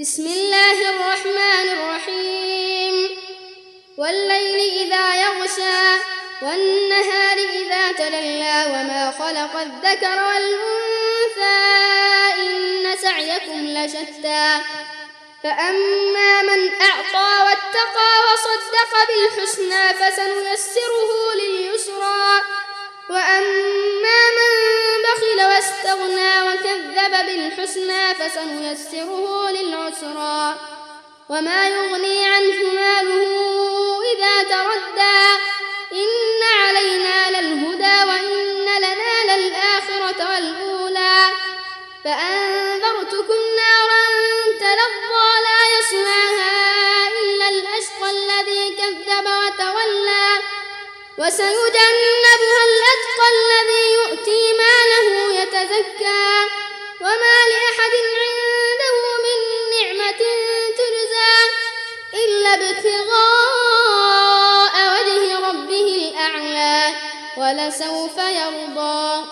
بسم الله الرحمن الرحيم. والليل إذا يغشى والنهار إذا تللى وما خلق الذكر والأنثى إن سعيكم لشتى. فأما من أعطى واتقى وصدق بالحسنى فسنيسره لليسرى. وكذب بالحسنى فسنيسره للعسرى وما يغني عنه ماله إذا تردى إن علينا للهدى وإن لنا للآخرة والأولى فأنذرتكم نارا تلظى لا يصلاها إلا الأشقى الذي كذب وتولى وسيجنبها ولسوف يرضى